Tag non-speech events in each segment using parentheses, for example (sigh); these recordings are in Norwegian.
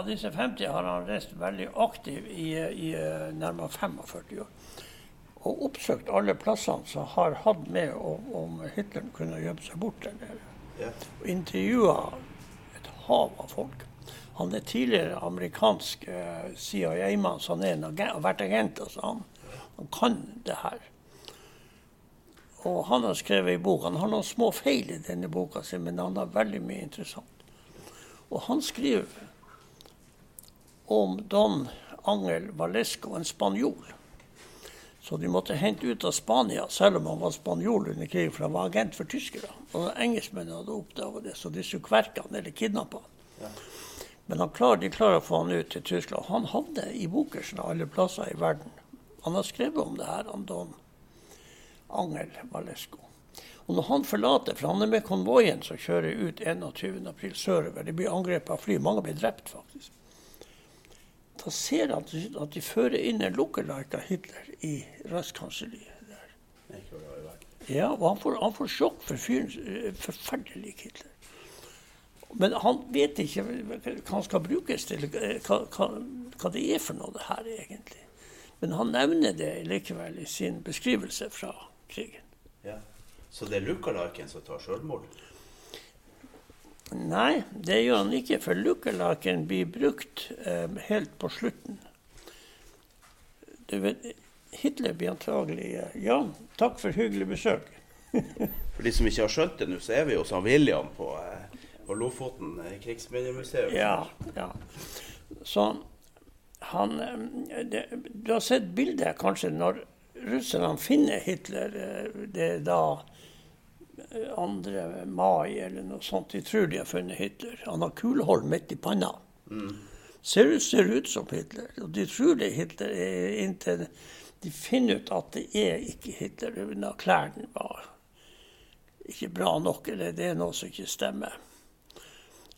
Av disse 50 har han reist veldig aktiv i, i eh, nærmere 45 år. Og oppsøkt alle plassene som har hatt med om, om Hitler kunne gjemme seg bort der nede. Og intervjua et hav av folk. Han er tidligere amerikansk eh, CIA-mann, så han er en agent, har vært agent. Altså han, han kan det her. Og han har skrevet i bok. Han har noen små feil i denne boka, si, men han har veldig mye interessant. Og han skriver om Don Angel Valesco, en spanjol. Så de måtte hente ut av Spania, selv om han var spanjol under krigen, for han var agent for tyskere. Og engelskmennene hadde oppdaget det, så de skulle kverke han eller kidnappe han. Men han klar, de klarer å få han ut til Tyskland. Han havner i Bokersen av alle plasser i verden. Han har skrevet om det her, han Don Angel Valesco. Og når han forlater, for han er med konvoien som kjører ut 21.4 sørover, de blir angrepet av fly, mange blir drept faktisk. Da ser han at de fører inn en lookalike av Hitler i rettskanselliet. der. Ja, og han får, han får sjokk for fyren. eh, Forferdelig Hitler. Men han vet ikke hva han skal brukes til, eh, hva, hva, hva det er for noe det her egentlig. Men han nevner det likevel i sin beskrivelse fra krigen. Ja. Så det er lookaliken som tar selvmord? Nei, det gjør han ikke, for lukkelaken blir brukt eh, helt på slutten. Du vet, Hitler blir antagelig eh, Ja, takk for hyggelig besøk. (laughs) For de som ikke har skjønt det nå, så er vi hos William på, eh, på Lofoten eh, krigsminnemuseum. Ja, ja. Så han det, Du har sett bildet kanskje når russerne finner Hitler. Det er da 2. mai eller noe sånt. De tror de har funnet Hitler. Han har kulehold midt i panna. Ser, ut- ser ut som Hitler. Og de tror det er Hitler eh, inntil de finner ut at det er ikke Hitler. Når klærne var ikke bra nok, eller det er noe som ikke stemmer.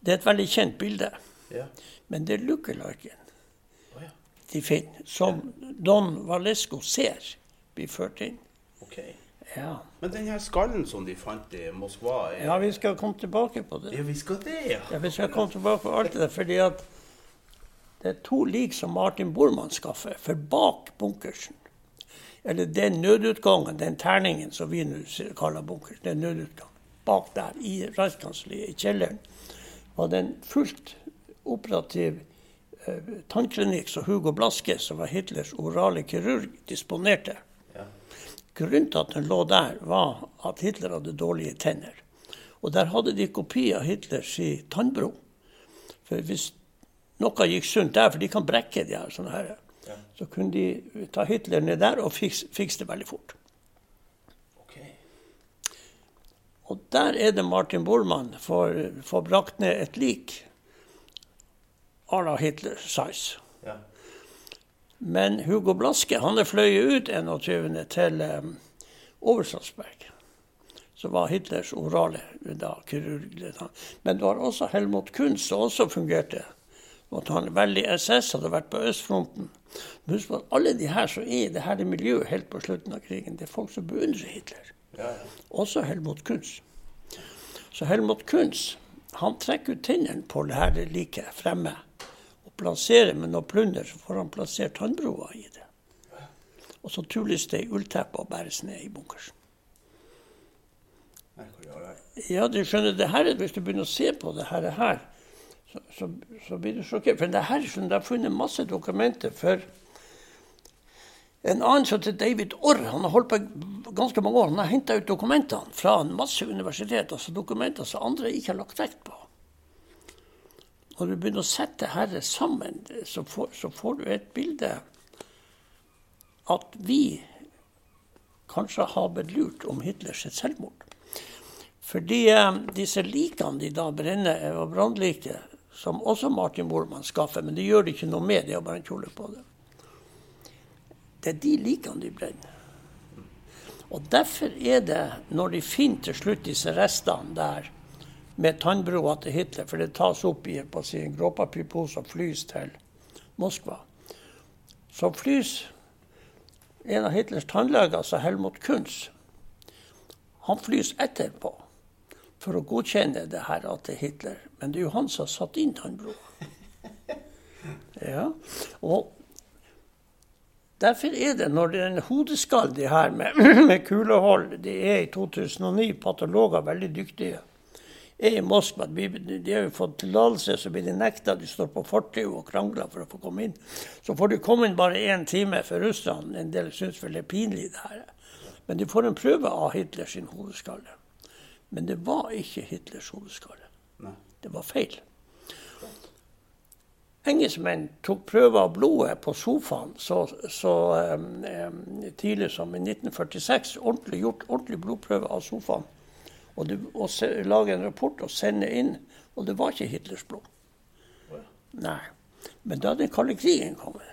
Det er et veldig kjent bilde. Ja. Men det er lookaliken oh, ja. de finner, som Don Valesco ser blir ført inn. Ok. Ja. Men den her skallen som de fant i Moskva er... ja, vi skal komme tilbake på det. Ja, vi skal det, ja. Ja, vi skal komme tilbake på alt det der, fordi at det er to lik som Martin Bormann skaffer, for bak bunkersen, eller den nødutgangen, den terningen som vi nå kaller bunkers, den nødutgangen, bak der i Reichskanselliet, i kjelleren, var det en fullt operativ eh, tannklinikk som Hugo Blaske, som var Hitlers orale kirurg, disponerte. Grunnen til at den lå der, var at Hitler hadde dårlige tenner. Og der hadde de kopi av Hitlers tannbro. For hvis noe gikk sunt der, for de kan brekke de her, sånne her, så kunne de ta Hitler ned der og fikse, fikse det veldig fort. Ok. Og der er det Martin Bormann får, får brakt ned et lik à la Hitler size. Ja. Men Hugo Blaske han er fløyet ut 21. til um, Oversalsberg. Som var Hitlers orale da, kirurg. Men det var også Helmut Kunz som også fungerte. Og at han veldig SS hadde vært på østfronten. Men husk på at alle de her som er i det her miljøet helt på slutten av krigen, det er folk som beundrer Hitler. Ja, ja. Også Helmut Kunz. Så Helmut Kunz han trekker ut tennene på det her liket fremme og men noe plunder, så får han plassert tannbroa i det. Og så tulles det i ullteppe og bæres ned i jeg? Ja, du skjønner, det her, hvis du begynner å se på det her, så, så, så blir du sjokkert. For det her, skjønner, jeg det har funnet masse dokumenter for en annen som heter David Orr. Han har holdt på ganske mange år. Han har henta ut dokumentene fra en masse universiteter, altså dokumenter som andre ikke har lagt vekt på. Når du begynner å sette dette sammen, så får, så får du et bilde at vi kanskje har blitt lurt om Hitlers selvmord. Fordi eh, disse likene de da brenner, var jo brannlike, som også Martin Bormann skaffer, men det gjør det ikke noe med, de har bare en kjole på det. Det er de likene de brenner. Og derfor er det, når de finner til slutt disse restene der med tannbroa til Hitler, for det tas opp i på sin gråpapirpose og flys til Moskva, så flys en av Hitlers tannleger, altså Helmut Kunz, han flys etterpå for å godkjenne det her til Hitler. Men det er jo han som har satt inn tannbroa. (laughs) Ja. Og derfor er det, når det er en hodeskall de her med, (clears throat) med kulehold de er i 2009 patologer veldig dyktige. Er i Moskva. De har jo fått tillatelse, så blir de nekta. De står på fortauet og krangler for å få komme inn. Så får de komme inn bare én time for russerne. En del syns vel det er pinlig, det her. Men de får en prøve av Hitlers hodeskalle. Men det var ikke Hitlers hodeskalle. Det var feil. Engelskmenn tok prøver av blodet på sofaen så, så um, tidlig som i 1946. Ordentlig gjort ordentlig blodprøve av sofaen. Og, det, og se, lage en rapport og sende inn. Og det var ikke Hitlers blod. Nei. Men da den kalde krigen kommer,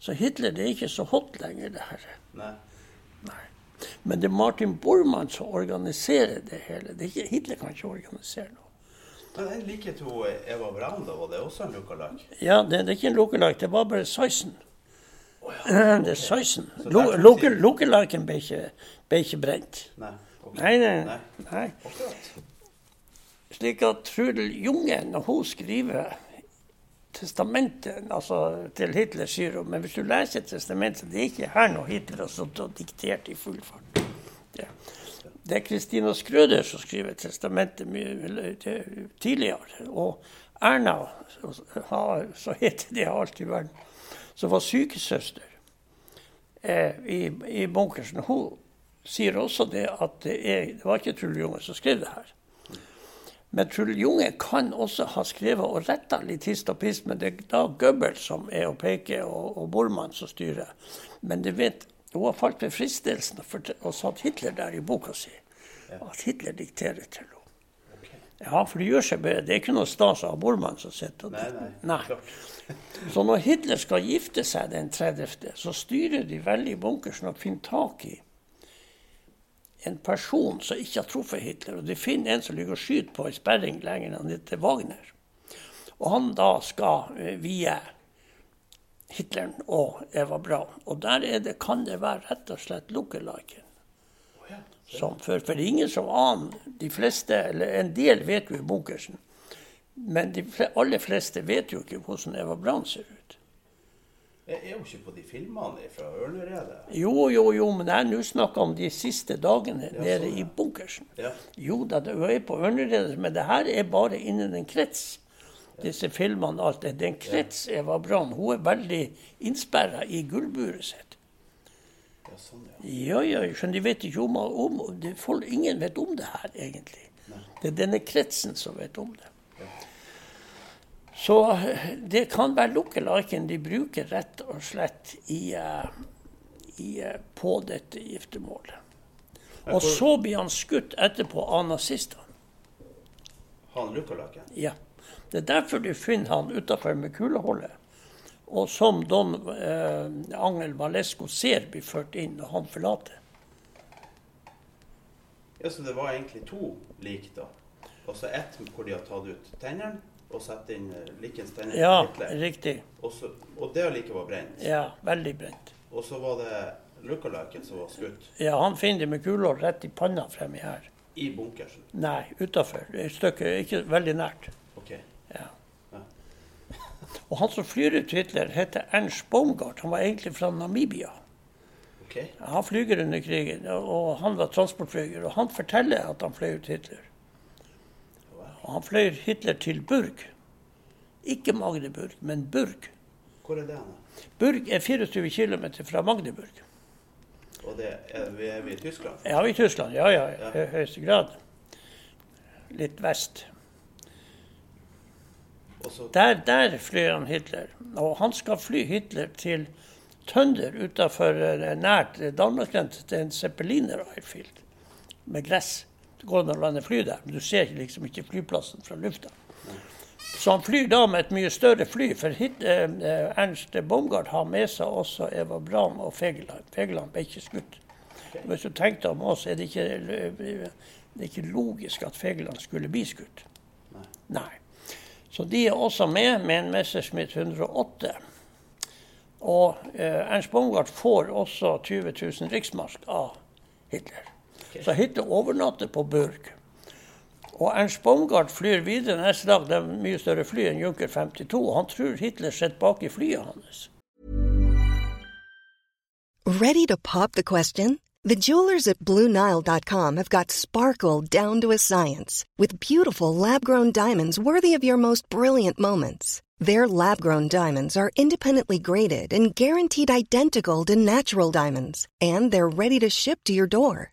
så Hitler det er ikke så hot lenger, det her. Nei. Nei. Men det er Martin Bormann som organiserer det hele. Det ikke, Hitler kan ikke organisere noe. Men jeg liker to Eva Brand, da. Var det også en lookalike? Ja, det, det er ikke en lookalike, det var bare sizen. Oh, ja. Det er sizen. Du Lookaliken ble ble ikke brent. Nei. Nei, nei. Nei. Slik at Trudel Junge, når hun skriver testamentet altså til Hitler, sier hun Men hvis du leser testamentet, det er ikke her noe Hitler har stått og diktert i full fart. Det, det er Kristina Skrøder som skriver testamentet mye tidligere. Og Erna, så, så heter det alt i verden, som var sykesøster eh, i, i bunkersen, hun sier også det at det, er, det var ikke Trull Junge som skrev det her. Men Trull Junge kan også ha skrevet og retta litt hist og pist, men det er da Goebbels som er å peke, og, og Bormann som styrer. Men du vet, hun har falt ved fristelsen og, og satt Hitler der i boka si. At Hitler dikterer til henne. Ja, for det gjør seg bedre. Det er ikke noe stas av Bormann som sitter og Nei, nei. Nei. Så når Hitler skal gifte seg den 30., så styrer de veldig bunkersen og finner tak i en person som ikke har truffet Hitler. Og de finner en som ligger og skyter på en sperring lenger enn til Wagner. Og han da skal eh, vie Hitleren og Eva Braun. Og der er det, kan det være rett og slett lookaliken. Som for, for det er ingen som aner. De fleste, eller en del vet jo bunkersen. Men de aller fleste vet jo ikke hvordan Eva Braun ser ut. Jeg er jo ikke på de filmene fra Ørneredet. Jo, jo, jo, men jeg nå snakker om de siste dagene Ja, nede sånn, i bunkersen. Ja. Jo da, det er på Ørneredet, men det her er bare innen en krets. Disse filmene og alt det. Den en krets Eva Brann, Hun er veldig innsperra i gullburet sitt. Ja, sånn, ja. Ja, ja, de vet ikke om, om det, folk, Ingen vet om det her, egentlig. Det er denne kretsen som vet om det. Så eh, det kan være lookaliken de bruker rett og slett i, eh, i, eh, på dette giftermålet. Og så blir han skutt etterpå av nazistene. Han lookaliken? Ja. Det er derfor du finner han utafor med kuleholdet. Og som Don eh, Angel Valesco ser blir ført inn når han forlater. Ja, så det var egentlig to lik, da. Og så ett hvor de har tatt ut tennene og sette inn eh, likens tenner. Ja, Hitler. riktig. Og, så, og det like var brent. Ja, veldig brent. Og så var det lookaliken som var skutt Ja, han finner det med kulehold rett i panna fremme her. i bunkersen. Nei, utafor. Et stykke, ikke veldig nært. OK. Ja. Ja. Og han som flyr ut Hitler, heter Ernst Baumgart. Han var egentlig fra Namibia. ok. Han flyger under krigen, og han var transportflyger. Og han forteller at han fløy ut Hitler. Og han fløy Hitler til Burg. Ikke Magdeburg, men Burg. Hvor er det er? Burg er 24 km fra Magdeburg. Og det er, vi er vi i Tyskland? Ja, vi i Tyskland. Ja, ja, Ja. i høyeste grad. Litt vest. Der, der flyr han Hitler. Og han skal fly Hitler til Tønder utafor nært Danmarksgrensen til en zeppeliner airfield med gress. Det går an å lande fly der, men du ser liksom ikke flyplassen fra lufta. Så han flyr da med et mye større fly, for hit, eh, Ernst Baumgart har med seg også Eva Brahm og Fegeland. Fegeland ble ikke skutt. Hvis du tenkte om oss, er det ikke, det er ikke logisk at Fegeland skulle bli skutt. Nei. Nei. Så de er også med med en Messerschmitt 108. Og eh, Ernst Baumgart får også 20 000 riksmark av Hitler. Okay. Så Hitler overnatter på Burg. Og Ernst Baumgart flyr videre neste dag. Det er mye større fly enn Junker 52. Han tror Hitler sitter bak i flyet hans. Ready to pop the question? The jewelers at BlueNile.com have got sparkle down to a science with beautiful lab-grown diamonds worthy of your most brilliant moments. Their lab-grown diamonds are independently graded and guaranteed identical to natural diamonds, and they're ready to ship to your door.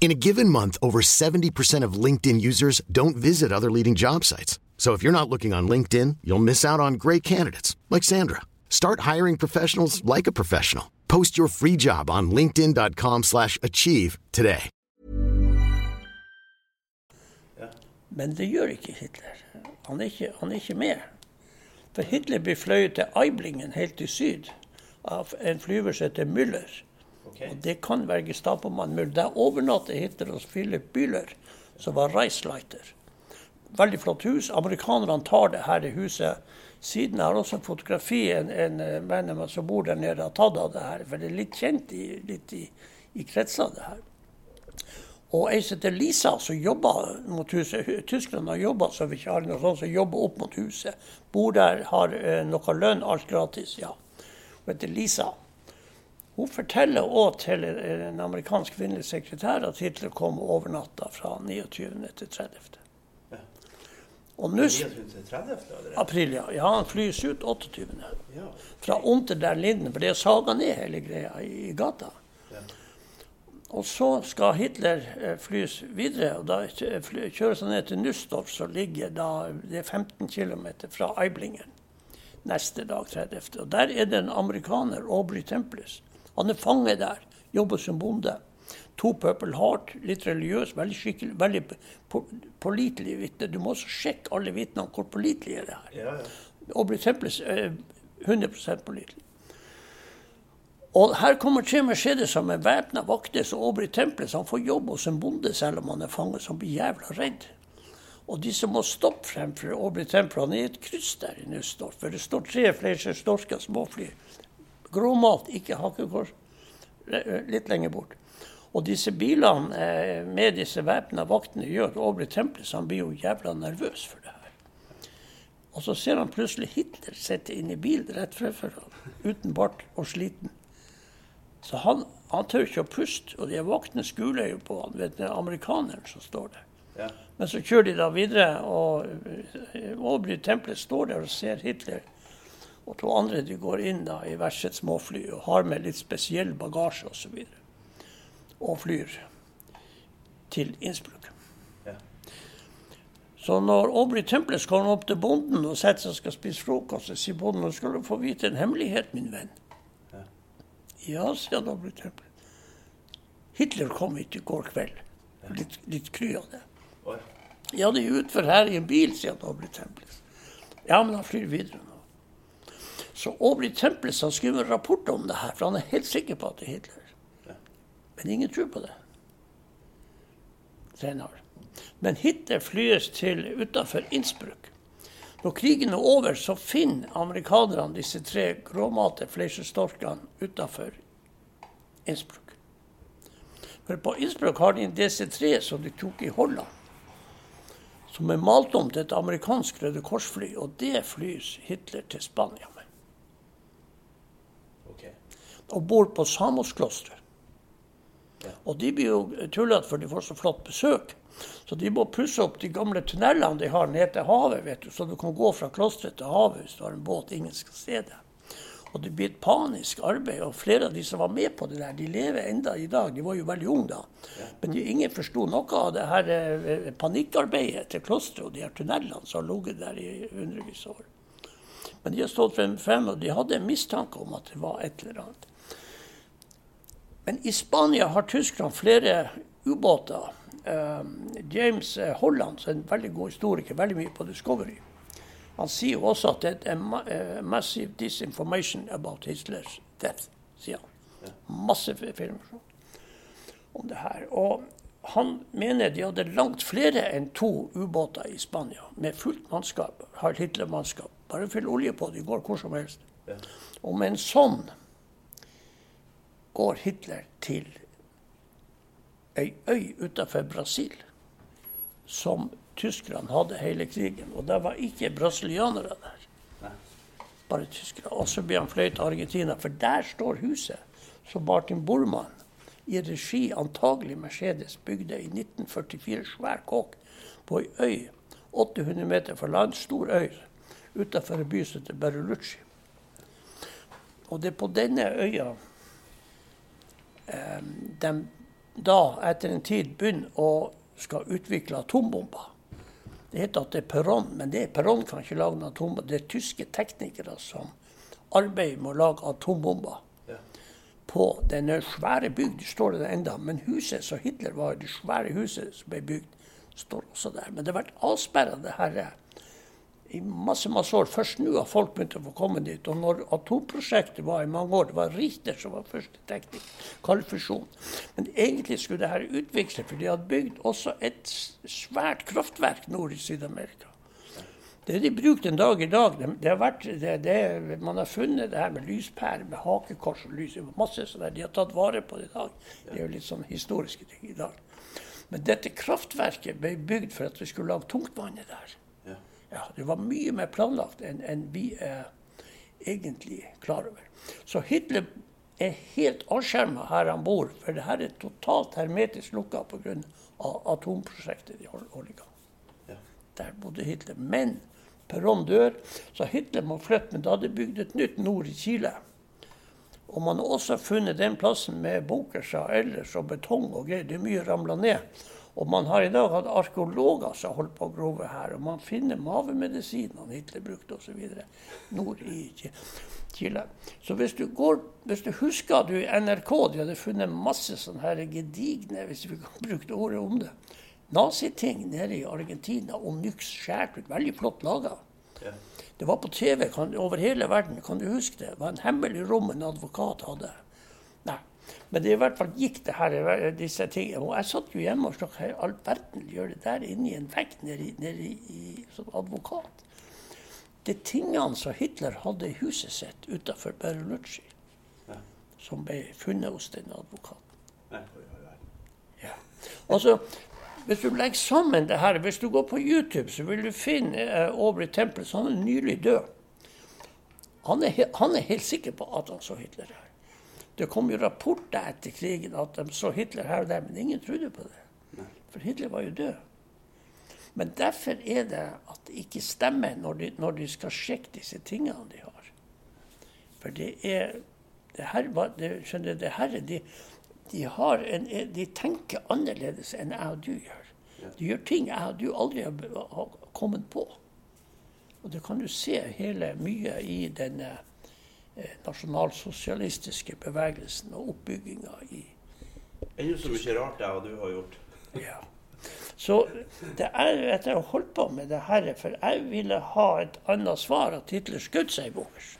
In a given month, over 70% of LinkedIn users don't visit other leading job sites. So if you're not looking on LinkedIn, you'll miss out on great candidates like Sandra. Start hiring professionals like a professional. Post your free job on linkedin.com/achieve today. Men det gjør ikke Hitler. Han er ikke, han er ikke med. For Hitler blir fløyet til Eiblingen helt i syd av en flyver som heter Müller. Okay. Og Det kan være Gestapomann Müller. Der overnatter Hitler hos Philip Bühler, som var Reisleiter. Veldig flott hus. Amerikanerne tar det her i huset. Siden har også fotografi en, en eh, som bor der nede, har tatt av det her. For det er litt kjent i, litt i, i kretser, det her. Og ei som heter Lisa, som jobber mot huset. Tyskerne har jobba så vi ikke har noe sånt som jobber opp mot huset. Bor der, har eh, noe lønn, alt gratis. ja. Hun heter Lisa. Hun forteller òg til en amerikansk kvinnelig sekretær at Hitler kom over natta fra 29. til 30. Ja. Og nå April, ja. ja. Han flys ut 28. Ja. Fra Unter der Linden, for det er saga ned hele greia i gata. Ja. Og så skal Hitler eh, flys videre, og da kjøres han ned til Nussdorf, som ligger da, det er 15 km fra Eiblingen. Neste dag, 30. Og der er det en amerikaner, Aubrey Templis, han er fange der, jobber som bonde. To Purple Heart, litt religiøs, veldig skikkelig, veldig pålitelig vitne. Du må også sjekke alle vitnene hvor pålitelige det er. Ja, ja. Og blir eh, 100% pålitelig. Og her kommer tre Mercedeser med væpna vakter, så tempelet, så han får jobb hos en bonde selv om han er fanget, som blir jævla redd. Og de som må stoppe fremfor Aubrey Temple, han er i et kryss der i Nussdorf, for det står tre flere storker småfly Gråmalt, ikke hakekors. Litt lenger bort. Og disse bilene eh, med disse væpna vaktene gjør at Aubrey så han blir jo jævla nervøs for det her. Og så ser han plutselig Hitler sitte inne i bilen rett fremfor ham, uten bart og sliten. Så han, han tør ikke å puste, og de vaktene skuler jo på han, vet du, amerikaneren som står der. Ja. Men så kjører de da videre, og Aubrey Temples står der og ser Hitler og to andre de går inn da i hvert sitt småfly og har med litt spesiell bagasje osv. Og, så videre, og flyr til Innsbruck. Ja. Så når Aubrey Temples kommer opp til bonden og setter seg og skal spise frokost, så sier bonden nå skal du få vite en hemmelighet, min venn. Ja, ja sier Aubrey Temples. Hitler kom hit i går kveld. Litt, litt kry av det. Ja, det er utfor her i en bil, sier Aubrey Temples. Ja, men han flyr videre. Så Aubrey Temples har skrevet en rapport om det her, for han er helt sikker på at det er Hitler. Men ingen tror på det senere. Men Hitler flyes til utafor Innsbruck. Når krigen er over, så finner amerikanerne disse tre gråmate fleisjestorkene utafor Innsbruck. For på Innsbruck har de en DC-3 som de tok i Holland. Som er malt om til et amerikansk Røde Kors-fly, og det flys Hitler til Spania med og bor på Samosklosteret. Ja. Og de blir jo tullete for de får så flott besøk. Så de må pusse opp de gamle tunnelene de har ned til havet, vet du, så du kan gå fra klosteret til havet hvis du har en båt ingen skal se det. Og det blir et panisk arbeid. Og flere av de som var med på det der, de lever enda i dag. De var jo veldig unge da. Men de, ingen forsto noe av det her eh, panikkarbeidet til klosteret og de her tunnelene som har ligget der i hundrevis av år. Men de har stått frem, frem, og de hadde en mistanke om at det var et eller annet. Men i Spania har tyskerne flere ubåter. Uh, James Holland, som er en veldig god historiker, veldig mye på Discovery. Han sier jo også at det er uh, massive disinformation about Hitlers death. sier han. Masse filmer om det her. Og han mener de hadde langt flere enn to ubåter i Spania med fullt mannskap. Har Hitler-mannskap. Bare fyll olje på, det, går hvor som helst. Ja. Og med en sånn går Hitler til ei øy utenfor Brasil som tyskerne hadde hele krigen. Og det var ikke brasilianere der. Bare tyskere. Og så blir han fløyet til Argentina, for der står huset som Martin Bormann i regi antagelig Mercedes bygde i 1944. Svær kåk på ei øy 800 meter fra land, stor øy utenfor en by som heter Berulucci. Og det er på denne øya eh, de da, etter en tid, begynner å skal utvikle atombomber. Det heter at det er Perron, men det er Perron kan ikke lage noen atombomber. Det er tyske teknikere som arbeider med å lage atombomber. På denne svære bygd står det enda, men huset som Hitler var i, det svære huset som ble bygd, står også der. Men det har vært avsperra, det her i masse masse år. Først nå har folk begynt å få komme dit. Og når atomprosjektet var i mange år, det var Richter som var første teknikk, kaldfusjon. Men egentlig skulle det her utvikle, for de hadde bygd også et svært kraftverk nord i Syd-Amerika. Det de brukte en dag i dag, det, det har vært, det, man har funnet det her med lyspærer med hakekors og lys. masse sånn De har tatt vare på det i dag. Det er jo litt sånn historiske ting i dag. Men dette kraftverket ble bygd for at vi skulle lage tungtvannet der. Ja, det var mye mer planlagt enn, en vi er egentlig klar over. Så Hitler er helt avskjerma her han bor, for det her er totalt hermetisk lukka pga. atomprosjektet de holder i gang. Ja. Der bodde Hitler. Men Perron dør, så Hitler må flytte. Men da hadde de bygd et nytt nord i Chile. Og man har også funnet den plassen med bunkerser ellers og betong og greier. Det er mye ramla ned. Og man har i dag hatt arkeologer som har holdt på å grove her. Og man finner mavemedisinene Hitler brukte osv. nord i Chile. Så hvis du, går, hvis du husker du i NRK de hadde funnet masse sånne her gedigne, hvis vi kan bruke ordet om det, naziting nede i Argentina og Nyx skåret ut. Veldig flott laga. Ja. Det var på TV kan, over hele verden, kan du huske det? Det var en hemmelig rom en advokat hadde. Men det i hvert fall gikk det her, disse tingene. Og jeg satt jo hjemme og snakket i all verden gjør det der inne i en vegg nede, nede i, som advokat? Er tingene som Hitler hadde i huset sitt utenfor Berlucci, ja. som ble funnet hos den advokaten. Ja. Altså, hvis du legger sammen det her, hvis du går på YouTube, så vil du finne uh, Aubrey Temple. Han er nylig død. Han er, han er helt sikker på at han så Hitler her. Det kom jo rapporter etter krigen at de så Hitler her og der, men ingen trodde på det. For Hitler var jo død. Men derfor er det at det ikke stemmer når de, når de skal sjekke disse tingene de har. For det er det her, det, skjønner det her, de, de, en, de, tenker annerledes enn jeg og du gjør. De gjør ting jeg og du aldri har kommet på. Og det kan du se hele mye i denne nasjonalsosialistiske bevegelsen og oppbygginga i Ennå så mye rart jeg og du har gjort. Ja. Så det er etter å ha holdt på med det her, for jeg ville ha et annet svar at Hitler skjøt seg i Vågers.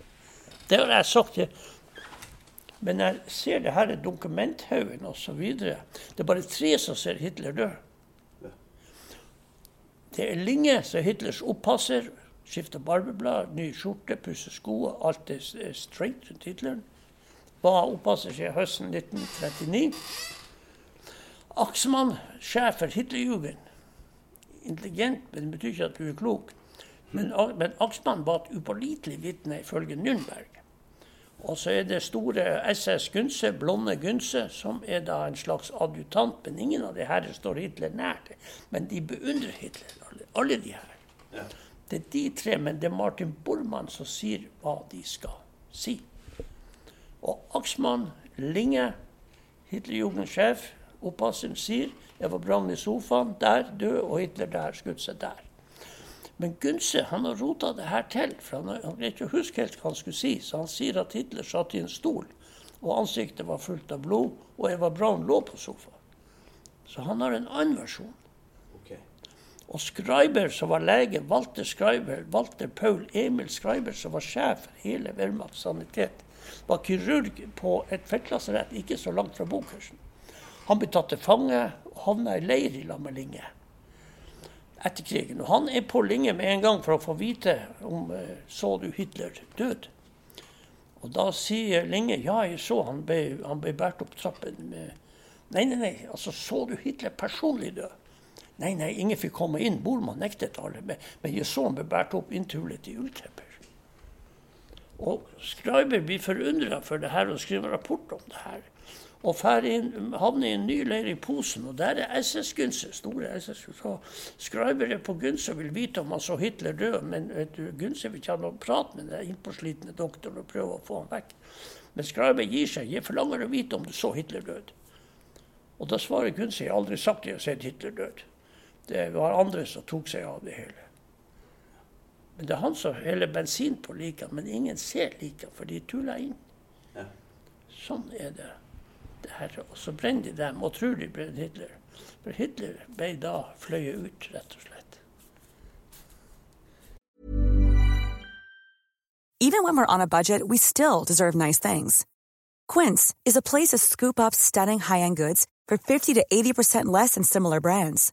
Det har jeg sagt til Men jeg ser det her dokumenthaugen osv. Det er bare tre som ser Hitler dø. Det er Linge som er Hitlers oppasser, Skifta barbeblad, ny skjorte, pussa sko. Alt er straight rundt Hitleren. Var oppasser høsten 1939. Aksmann, sjef for Hitlerjugend. Intelligent, men det betyr ikke at du er klok. Men, men Aksmann var et upålitelig vitne ifølge Nürnberg. Og så er det store SS Gunse, blonde Gunse, som er da en slags adjutant. Men ingen av de her står Hitler nært. Men de beundrer Hitler, alle, alle de her. Ja. Det er de tre, men det er Martin Bormann som sier hva de skal si. Og Aksmann Linge, Hitlerjugendsjef, oppasseren, sier jeg var brann i sofaen, der død, og Hitler der, skutt seg der. Men Gunse han har rota det her til, for han, han greide ikke å huske helt hva han skulle si. Så han sier at Hitler satt i en stol, og ansiktet var fullt av blod, og Eva Braun lå på sofaen. Så han har en annen versjon. Og Skreiber, som var lege, Walter Skreiber, Walter Paul Emil Skreiber, som var sjef for hele Wehrmacht sanitet, var kirurg på et feltlasarett ikke så langt fra Bokursen. Han ble tatt til fange og havna i leir i lag med Linge etter krigen. Og han er på Linge med en gang for å få vite om uh, så du Hitler død. Og da sier Linge ja, jeg så han ble, han ble båret opp trappen med Nei, nei, nei, altså så du Hitler personlig død? Nei, nei, ingen fikk komme inn. Bormann nektet alle. Men, men Jesson ble båret opp inntullet i ulltepper. Og Skreiber blir forundra for det her og skriver rapport om det her. Og havner i en ny leir i Posen, og der er SS-Gunse. store SS-Gunse. Skreiber er på Gunse og vil vite om han så Hitler død, men Gunse vil ikke ha noe prat med den innpåslitne doktoren og prøve å få ham vekk. Men Skreiber gir seg. Jeg forlanger å vite om du så Hitler død. Og da svarer Gunse jeg har aldri sagt jeg har sett Hitler død. Det var andre som tok seg av det hele. Men det er han som heller bensin på likene, men ingen ser likene, for de tuller inn. Ja. Sånn er det. det her. Og så brenner de dem og tror de brenner Hitler. For Hitler ble da fløyet ut, rett og slett. Even when we're on a budget, we still deserve nice things. Quince is a place to scoop up stunning high-end goods for 50 to 80% less than similar brands.